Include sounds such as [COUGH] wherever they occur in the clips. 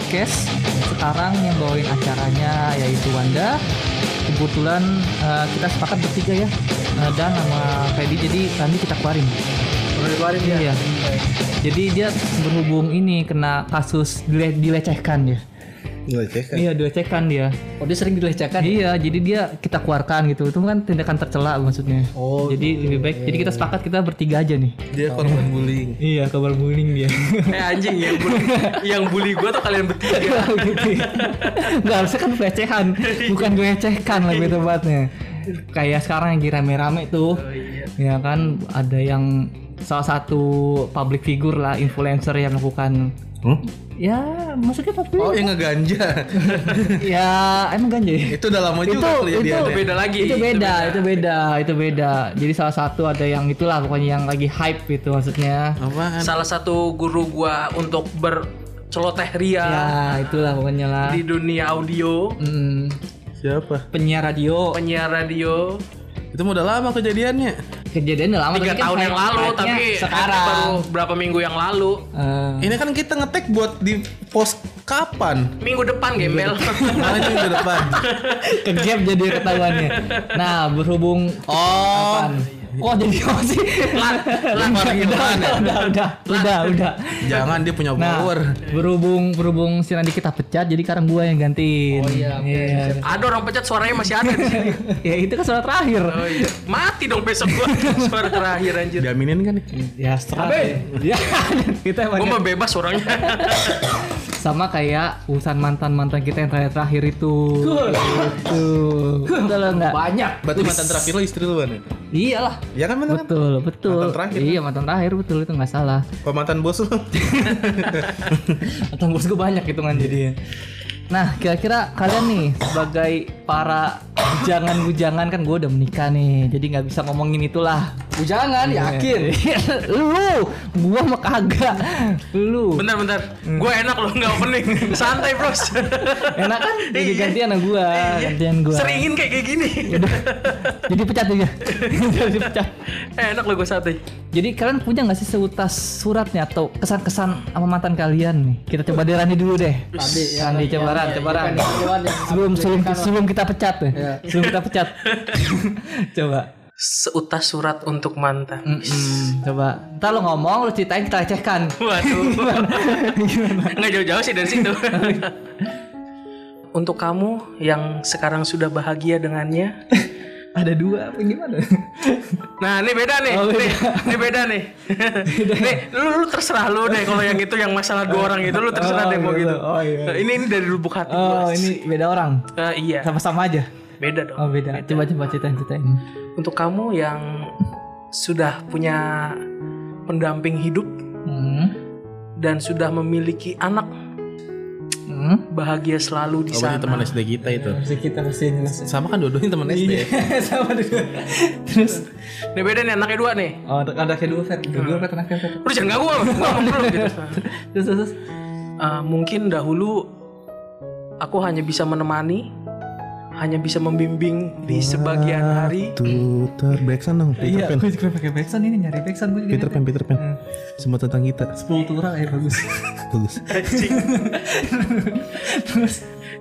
Podcast. Sekarang yang bawain acaranya yaitu Wanda. Kebetulan eh, kita sepakat bertiga ya. Eh, dan sama Fedi jadi Randi kita keluarin. Udah dikeluarin dia. Iya. Jadi dia berhubung ini kena kasus dile- dilecehkan dia. Dilecehkan. Iya dilecehkan dia. Oh dia sering dilecehkan. Iya, jadi dia kita keluarkan gitu. Itu kan tindakan tercela maksudnya. Oh, jadi lebih baik. Jadi kita sepakat kita bertiga aja nih. Dia korban bullying. Iya, kabar bullying dia. [LAUGHS] Eh anjing yang bully, yang bully gue tuh kalian bertiga. [LAUGHS] gitu. Enggak harusnya kan pelecehan, bukan dilecehkan lebih tepatnya. Kayak sekarang yang rame-rame tuh. Ya kan ada yang salah satu public figure lah, influencer yang melakukan Hmm? ya maksudnya public Oh yang ngeganja. [LAUGHS] ya emang ganja ya? itu udah lama itu juga itu kejadiannya. Beda lagi. itu Itu beda beda. itu beda itu beda jadi salah satu ada yang itulah pokoknya yang lagi hype gitu maksudnya Apaan? Salah satu guru gua untuk berceloteh ria ya itulah pokoknya lah di dunia audio, Hmm, Siapa? penyiar radio penyiar radio. Itu udah lama kejadiannya. kejadian udah lama Tiga kan tahun yang lalu, tapi sekarang baru berapa minggu yang lalu. Eh, Ini kan kita ngetek buat di post kapan? Minggu depan gembel. [LAUGHS] Mana itu minggu depan? ke gap jadi ketahuannya nah berhubung Oh. apaan? Kok [LAUGHS] jadi apa sih Lempar gimana? udah udah udah udah Jangan dia punya nah power. berhubung berhubung si Randy kita pecat jadi sekarang gua yang gantiin Oh iya, oke. Iya. Ada orang pecat suaranya masih ada di sini. [LAUGHS] ya itu kan suara terakhir Oh iya. Mati dong besok gua [LAUGHS] suara terakhir anjir. Diaminin kan ya setelah ya kita emang Gua mah bebas orangnya. Sama kayak urusan mantan mantan kita yang terakhir terakhir itu. Itu betul. Nggak Banyak. Berarti mantan terakhir lo istri lu kan? ya? iyalah. Iya kan bener kan? betul betul. Mantan terakhir, iya mantan terakhir betul. Itu nggak salah. Apa mantan bos lu? [LAUGHS] mantan bos gue banyak hitungan jadinya nah kira-kira kalian nih sebagai para bujangan-bujangan kan gue udah menikah nih jadi nggak bisa ngomongin itulah Bujangan yakin. [LAUGHS] lu gua mah kagak lu Bentar bentar. Gua enak loh nggak opening. [LAUGHS] Santai bros. enak kan jadi Iya. gantian sama gua gantian gua Seringin kayak kayak gini. jadi pecat juga [LAUGHS] jadi pecat Eh, enak loh gue santai. jadi kalian punya nggak sih seutas suratnya atau kesan-kesan sama mantan kalian nih kita coba dari Rani dulu deh Tadi ya. Rani coba Ran coba Ran sebelum sebelum sebelum kita pecat nih Iya. sebelum kita pecat coba Seutas surat untuk mantan. Mm-mm. coba ntar lo ngomong lo ceritain kita lecehkan Waduh. [LAUGHS] Nggak jauh-jauh sih dari situ. Untuk kamu yang sekarang sudah bahagia dengannya. ada dua apa gimana Nah, ini beda nih. Oh, beda. Nih, ini beda nih. nih, lu, lu terserah lu deh kalau yang itu yang masalah dua orang itu lu terserah Oh, deh mau gitu. gitu. Oh, iya. Ini ini dari lubuk hati oh gua. ini beda orang Eh, iya, sama-sama aja beda dong. oh beda coba coba ceritain ceritain Untuk kamu yang sudah punya pendamping hidup hmm. dan sudah memiliki anak Hmm. bahagia selalu di Oh, sana. teman SD kita itu. Mesti kita jelasin Sama kan dua-duanya teman SD. [LAUGHS] sama dua terus Ini beda nih anaknya dua nih. oh ada ada kayak dua Fet dua Fet anaknya Fet Lu jangan ganggu gua, gua ngomong dulu gitu. [LAUGHS] terus terus terus. Eh, mungkin dahulu aku hanya bisa menemani, hanya bisa membimbing di sebagian hari. Tuh, terbacksan dong. Peter iya Pan. gue juga pakai backsound ini nyari backsound gue juga Peter Pan, Peter Pan. Hmm. Semua tentang kita. sepuluh turang ya bagus Bagus. [LAUGHS] terus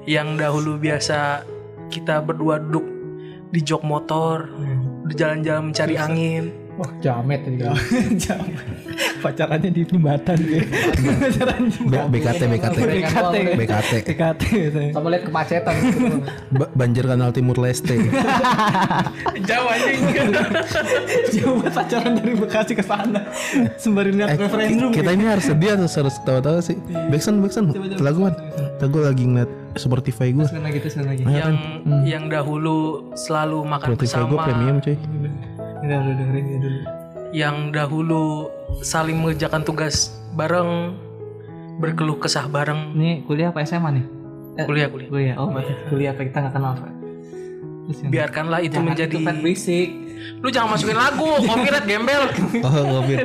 Yang dahulu biasa kita berdua duduk di jok motor, di jalan-jalan mencari angin. wah jamet tadi [LAUGHS] jamet pacarannya di jembatan ya pacaran BKT, BKT. BKT BKT. BKT Sama lihat kemacetan. gitu. Ba- Banjir Kanal Timur Leste. [LAUGHS] Jauh anjing. jauh banget pacaran dari Bekasi ke sana sembari lihat Eh, referendum kita ini harus sedih atau harus tawa-tawa sih? Backsound, backsound. Laguan. Lagu lagi ngeliat Spotify gue. Sekali lagi terus sekali lagi yang yang dahulu selalu makan Spotify gue bersama, premium cuy. udah udah dengerin ya dulu yang dahulu saling mengerjakan tugas bareng, berkeluh kesah bareng. ini kuliah apa SMA nih Eh, Kuliah kuliah. kuliah oh berarti kuliah apa kita nggak kenal yang Biarkanlah itu Jangan menjadi. itu, Fred, berisik Lu jangan masukin lagu, copyright gembel. [LAUGHS] Oh ngopir.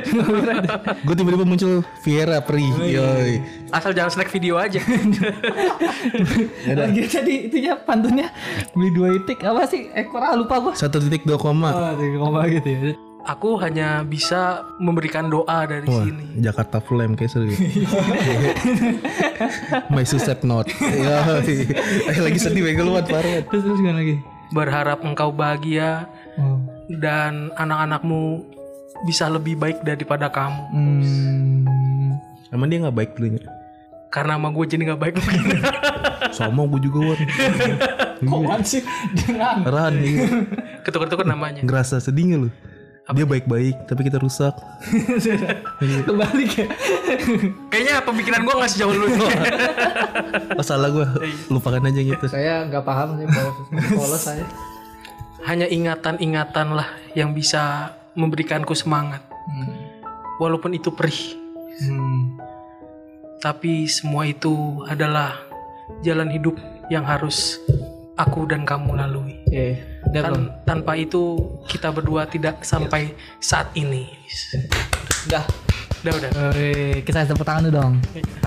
gue tiba-tiba muncul Viera Pri. Yoi. Asal jangan snack video aja. [LAUGHS] Lagi tadi itunya pantunnya beli dua itik apa sih ekor ah lupa gua. Satu titik dua koma. Oh, tiga koma gitu ya. Aku hanya bisa memberikan doa dari Wah, sini. Jakarta Flame kayak seru. My suicide note. Ya, eh, lagi sedih bego lu parah. Terus terus gimana lagi? Berharap engkau bahagia Oh. dan anak-anakmu bisa lebih baik daripada kamu. Hmm. Emang dia nggak baik dulunya. Karena sama gue jadi nggak baik mungkin. [LAUGHS] Sama gue juga wan. [LAUGHS] Kok sih? Dengan Ran, iya. Ketukar-tukar namanya. ngerasa sedih nggak lu? Dia baik-baik, tapi kita rusak. [LAUGHS] kebalik ya. Kayaknya pemikiran gue nggak sejauh lu. [LAUGHS] Oh, salah gue, lupakan aja gitu. Saya nggak paham sih polos, polos saya. Hanya ingatan-ingatan lah yang bisa memberikanku semangat. Walaupun itu perih. Hmm. Tapi semua itu adalah jalan hidup yang harus aku dan kamu lalui. Eh, udah belum? Tan- tanpa itu kita berdua tidak sampai saat ini. Udah. Udah udah. Eh, kita tepuk tangan dulu dong.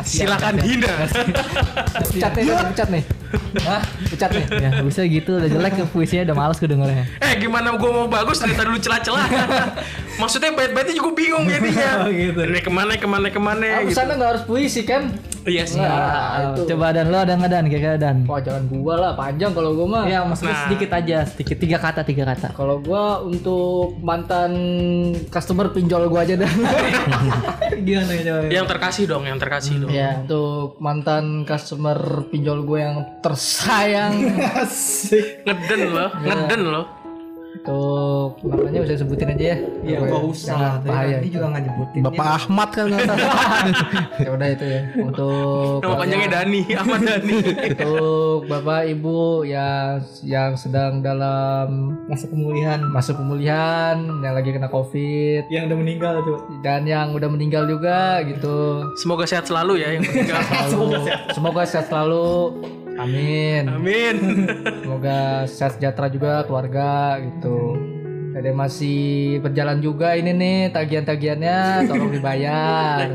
Silakan Dina. Pecat nih, pecat nih. Hah? Pecat nih. Ya, bisa gitu udah jelek ke puisinya udah males gue dengernya. eh gimana gue mau bagus dari tadi lu celah-celah. [LAUGHS] Maksudnya bait-baitnya juga bingung jadinya. [LAUGHS] Oh, gitu. Ini ke mana ke mana ke mana Aku gitu. sana nggak harus puisi kan? Iya sih. Nah, itu. Coba dan lo ada nggak dan kira-kira dan? Wah jangan gua lah, panjang kalau gua mah. Ya, maksudnya Nah. sedikit aja, sedikit tiga kata, tiga kata. Kalau gua untuk mantan customer pinjol gua aja dah. [LAUGHS] Gimana ya? Yang terkasih dong, yang terkasih dong. ya, untuk mantan customer pinjol gue yang tersayang. [LAUGHS] Ngeden loh, ngeden loh. untuk namanya bisa sebutin aja ya. Iya, Apa ya? nggak usah. Jangan bahaya. Nanti juga nggak nyebutin. Bapak Ahmad kan nggak tahu. [LAUGHS] ya udah itu ya. Untuk Nama panjangnya Dani, Ahmad Dani. [LAUGHS] untuk bapak ibu yang yang sedang dalam masa pemulihan masa pemulihan yang lagi kena covid yang udah meninggal tuh. dan yang udah meninggal juga gitu Semoga sehat selalu ya yang meninggal. Selalu, semoga sehat selalu amin Amin. semoga sehat sejahtera juga keluarga gitu ada masih berjalan juga ini nih tagihan-tagihannya tolong dibayar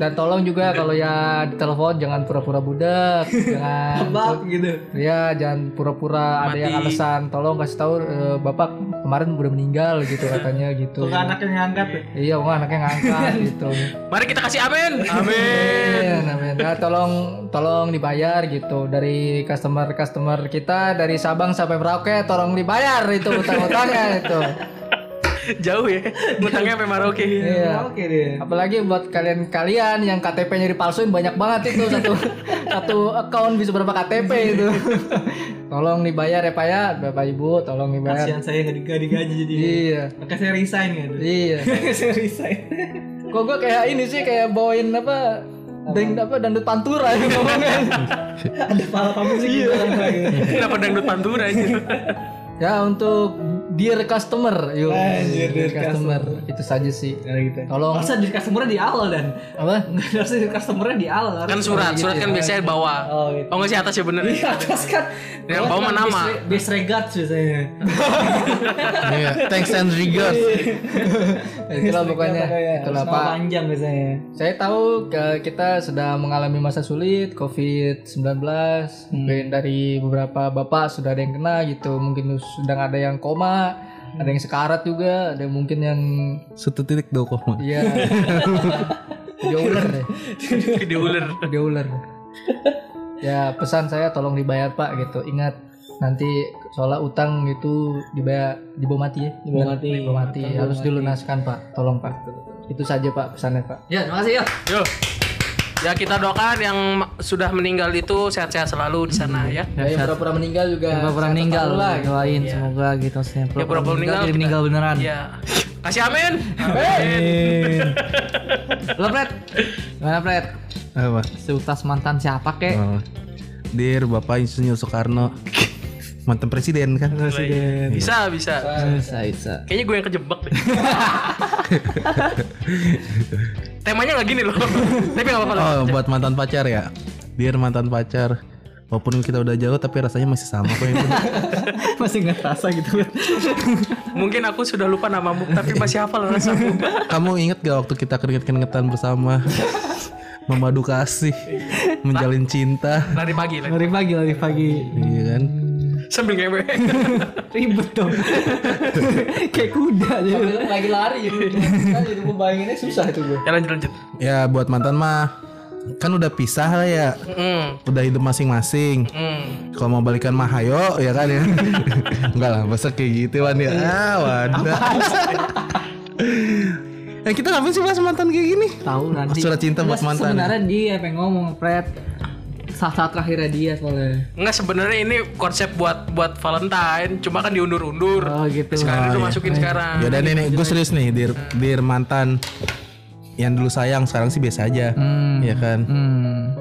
dan tolong juga kalau ya ditelepon jangan pura-pura budak jangan [LAUGHS] gitu. ya jangan pura-pura ada yang alasan tolong kasih tahu eh, bapak kemarin udah meninggal gitu katanya gitu anaknya ngangkat tuh. iya kok anaknya ngangkat [LAUGHS] gitu Mari kita kasih amin. Amin. Amin, amin. Nah, tolong tolong dibayar gitu dari customer customer kita dari Sabang sampai Merauke tolong dibayar itu utang-utangnya itu. [LAUGHS] Jauh ya. Utangnya sampai Maroke. Iya. Oke deh. Apalagi buat kalian-kalian yang KTP-nya dipalsuin banyak banget itu satu [LAUGHS] satu account bisa berapa KTP itu. [LAUGHS] tolong dibayar ya Pak ya, Bapak Ibu, tolong dibayar. Kasihan saya nggak digaji gaji jadi. Iya. Maka saya resign gitu. Iya. saya resign. Kok gue kayak ini sih kayak bawain apa Deng apa dangdut pantura ya ngomongnya. Ada pala kamu sih gitu. Kenapa dangdut pantura aja? Ya untuk dear customer, yuk. Anjir, dear customer. Itu saja sih. gitu. Tolong Masa di customer di awal dan apa? [LAUGHS] nggak harus di customer di awal. Kan surat, surat kan biasanya bawah. Oh, gitu. Oh nggak sih atas ya bener. Di atas kan. Yang bawah mah nama. Base regards biasanya. [LAUGHS] Iya, thanks and regards. Itulah pokoknya. Itulah Pak. panjang biasanya. Saya tahu ke- kita sedang mengalami masa sulit COVID-19. Mungkin dari beberapa bapak sudah ada yang kena gitu. Mungkin sedang ada yang koma, ada yang sekarat juga, ada yang mungkin yang Satu titik dua koma. iya. Dia ular deh. Gede ular. Dia ular. Ya pesan saya tolong dibayar Pak gitu. Ingat nanti soalnya utang itu dibayar dibawa mati ya. Dibawa mati. Dibawa mati. Harus dilunaskan Pak. Tolong Pak. Itu saja Pak pesannya Pak. Ya, terima kasih ya. Yuk. Ya kita doakan yang sudah meninggal itu sehat-sehat selalu di sana ya. Ya, yang pura-pura meninggal juga. Yang pernah sehat meninggal lah. gitu. doain semoga gitu maksudnya. Ya pura-pura meninggal. jadi meninggal beneran. Iya. Kasih amin. Amin. Lo Pret, gimana Pret? Apa? Seutas mantan siapa kek? Oh. Dear Bapak Insinyur Soekarno, mantan presiden kan? Bisa, bisa. Bisa, bisa. Kayaknya gue yang kejebak deh. [LAUGHS] Temanya nggak gini loh. [LAUGHS] Tapi nggak apa-apa. Oh, buat mantan pacar ya. Dear mantan pacar, walaupun kita udah jauh tapi rasanya masih sama kok itu. [LAUGHS] Masih nggak terasa gitu. [LAUGHS] Mungkin aku sudah lupa namamu, tapi masih hafal rasamu. Kamu inget gak waktu kita keringet-keringetan bersama? Memadu kasih, menjalin cinta. Lari pagi, lari. Lari pagi, lari pagi. Iya kan? Sambil ngewe. [LAUGHS] Ribet dong. [LAUGHS] Kayak kuda aja. Sambil lagi lari gitu. Kan jadi gue bayanginnya susah itu gue. Ya lanjut lanjut. Ya buat mantan mah kan udah pisah lah ya. Hmm. Udah hidup masing-masing. Hmm. Kalau mau balikan mah hayo ya kan ya. [LAUGHS] Enggak lah, masa kayak gitu Wan ya. Ah, wadah. Eh kita ngapain sih bahas mantan kayak gini? Tahu nanti. Surat cinta buat mantan. Sebenarnya dia pengen ngomong, Fred. Saat-saat terakhirnya dia soalnya. Enggak sebenarnya ini konsep buat buat Valentine, cuma kan diundur-undur. Oh gitu. Sekarang udah masukin sekarang. Ya udah nih, nih gue serius nih, dir, dir mantan yang dulu sayang sekarang sih biasa aja. Hmm. Ya kan. Hmm.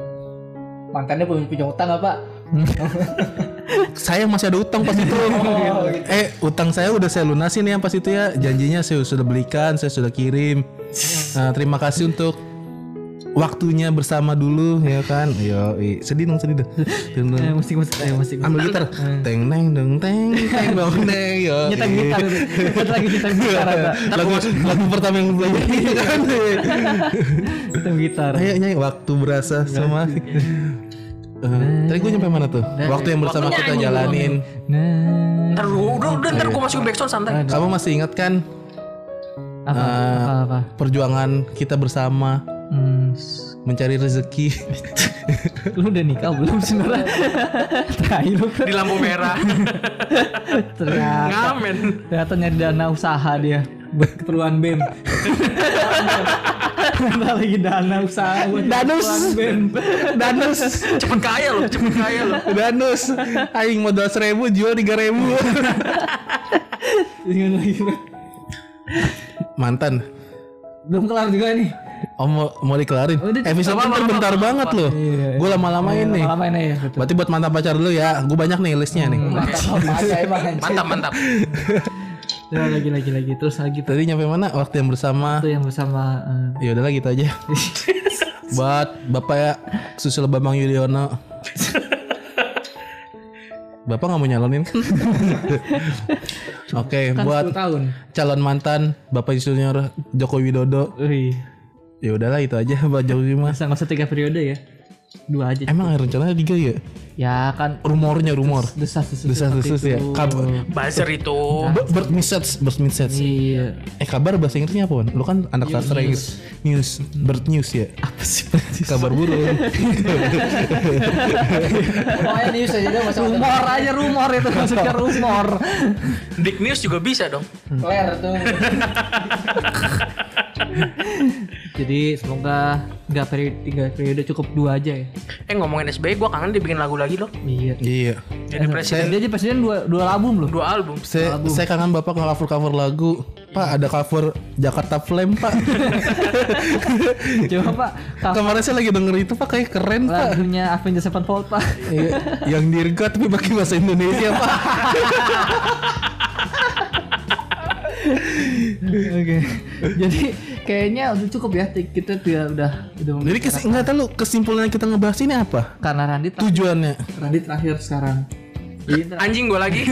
Mantannya punya, punya utang apa? Pak? [LAUGHS] Saya masih ada utang pas itu. [LAUGHS] eh, utang saya udah saya lunasin ya pas itu ya. Janjinya saya sudah belikan, saya sudah kirim. Nah, terima kasih untuk waktunya bersama dulu ya kan. Yo, sedih dong, sedih dong. [LAUGHS] Deng, deng. Eh, musik musik ayo musik. musik. Ambil gitar. Teng neng deng teng teng dong [LAUGHS] neng yo. Nyetem i. gitar lagi nyetem gitar [LAUGHS] lagu lagu pertama yang belajar itu kan. Nyetem gitar. Ayo nyanyi waktu berasa sama. Eh, tadi gue nyampe mana tuh? Waktu yang bersama kita jalanin. Nah. Ntar udah, udah, ntar gue masukin backsound santai. Kamu masih ingat kan Apa? apa apa? perjuangan kita bersama Hmm. mencari rezeki? [LAUGHS] Lu udah nikah belum sebenarnya? Tai lu. Di lampu merah. Ternyata Ngamen. ternyata nyari dana usaha dia buat keperluan BEM. Ternyata lagi dana usaha buat Danus. BEM. Danus, Cepet kaya loh, cepet kaya loh. danus. Aing modal seribu jual tiga ribu. Ingat lagi. Mantan. Belum kelar juga nih. Oh mau, mau dikelarin? Udah, Episode apa, ntar apa, bentar apa, banget loh. Iya, Gue lama-lamain nih. Lama ini ya betul. Berarti buat mantan pacar dulu ya. Gue banyak nih listnya nih. Mantap. Mantap, [LAUGHS] mantap. Ya, [LAUGHS] lagi lagi lagi terus lagi Tadi nyampe mana? Waktu yang bersama. yang bersama eh, Ya udahlah gitu aja. [LAUGHS] buat Bapak ya Susilo Bambang Yudhoyono. Bapak nggak mau nyalonin kan? Oke, kan buat 10 tahun. calon mantan Bapak Junior Joko Widodo. Wih, Ya udahlah itu aja [LAUGHS] buat Jokowi mas. masa nggak usah tiga periode ya? Dua aja. Emang rencananya tiga ya? Ya kan Rumornya rumor. desas desas Desas desus ya. Kabar. Buzzer itu. Bird message, bird message. Iya. Eh kabar bahasa Inggrisnya apa? Wan? Lu kan anak sastra Inggris. News, bird news ya. Apa sih? Kabar burung. Pokoknya news aja deh masa rumor aja rumor itu maksudnya rumor. Dick News juga bisa dong. Claire tuh. [LAUGHS] [LAUGHS] Jadi semoga nggak periode tiga periode cukup dua aja ya. Eh ngomongin SBY, gue kangen dia bikin lagu lagi loh. Iya. iya. Jadi presiden Dia aja presiden dua dua album loh. dua album. Saya, saya kangen bapak nge-cover cover lagu. Pak ada cover Jakarta Flame pak. [LAUGHS] Coba pak, cover Kemarin saya lagi denger itu pak kayak keren pak. lagunya Avengers Sevenfold pak. Iya, yang dirgat tapi pakai bahasa Indonesia pak. [LAUGHS] Oke. Jadi kayaknya udah cukup ya kita tidak udah udah Jadi kes nggak tahu kesimpulan kita ngebahas ini apa? karena Randi Tujuannya? Randi terakhir sekarang. Anjing gue lagi.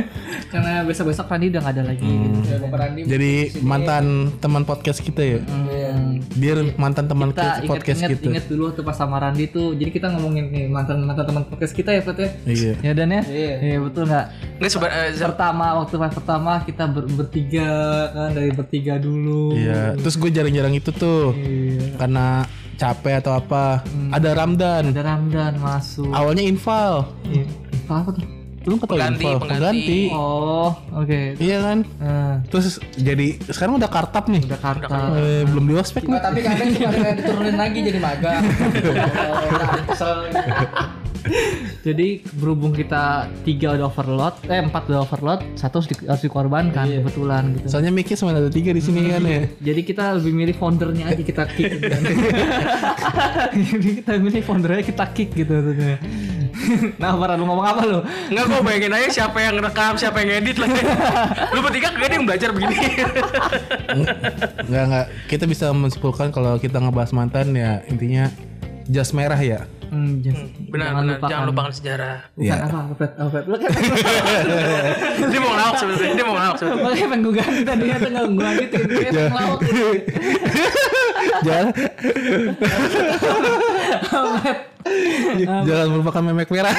[LAUGHS] karena besok besok Randi udah gak ada lagi. Ya Bapak Randi. Jadi mantan teman podcast kita ya. Hmm. Biar mantan teman Kita ke- podcast inget-inget kita. inget dulu waktu pas sama Randi tuh. Jadi kita ngomongin nih mantan mantan teman podcast kita ya, Pat ya. Iya. Ya dan ya. Iya. Iya betul nggak? Nggak seba- eh, se- Pertama waktu pas pertama kita ber- bertiga kan dari bertiga dulu. Iya. Terus gue jarang-jarang itu tuh Iya. karena capek atau apa. Ada Ramdan. Ada Ramdan masuk. Awalnya Inval. Iya. Apa tuh? Lu kata Pengganti, Inval. pengganti. Oh, oke. Iya kan? Nah, Terus jadi sekarang udah kartap nih. udah karta. Eh, belum di ospek nih. Nah, tapi kadang kadang [LAUGHS] diturunin lagi jadi magang. [LAUGHS] [LAUGHS] Jadi berhubung kita tiga udah overload, eh empat udah overload, satu harus, di- harus dikorbankan kebetulan gitu. Soalnya mic cuma ada tiga di sini kan ya. Jadi kita lebih milih foundernya aja kita kick gitu kan. Jadi kita milih foundernya kita kick gitu tentunya. [LAUGHS] nah, Farah lu ngomong apa lu? Enggak kok bayangin aja siapa yang rekam, siapa yang edit lah. [LAUGHS] Lu bertiga kagak ada yang belajar begini. Enggak enggak. Kita bisa mensimpulkan kalau kita ngebahas mantan ya intinya jas merah ya. Hmm, just, benar jangan benar, lupakan. jangan lupakan sejarah. Iya. apa, apa, Fred? apa, Fred? Lu kan Dia mau ngelawak sebenarnya, dia mau ngelawak sebenarnya. makanya pengen gue ganti tadi ya, nggak gue lanjutin. Kayak pengen ngelawak gitu. [LAUGHS] Jangan Fred. Jangan melupakan memek merah.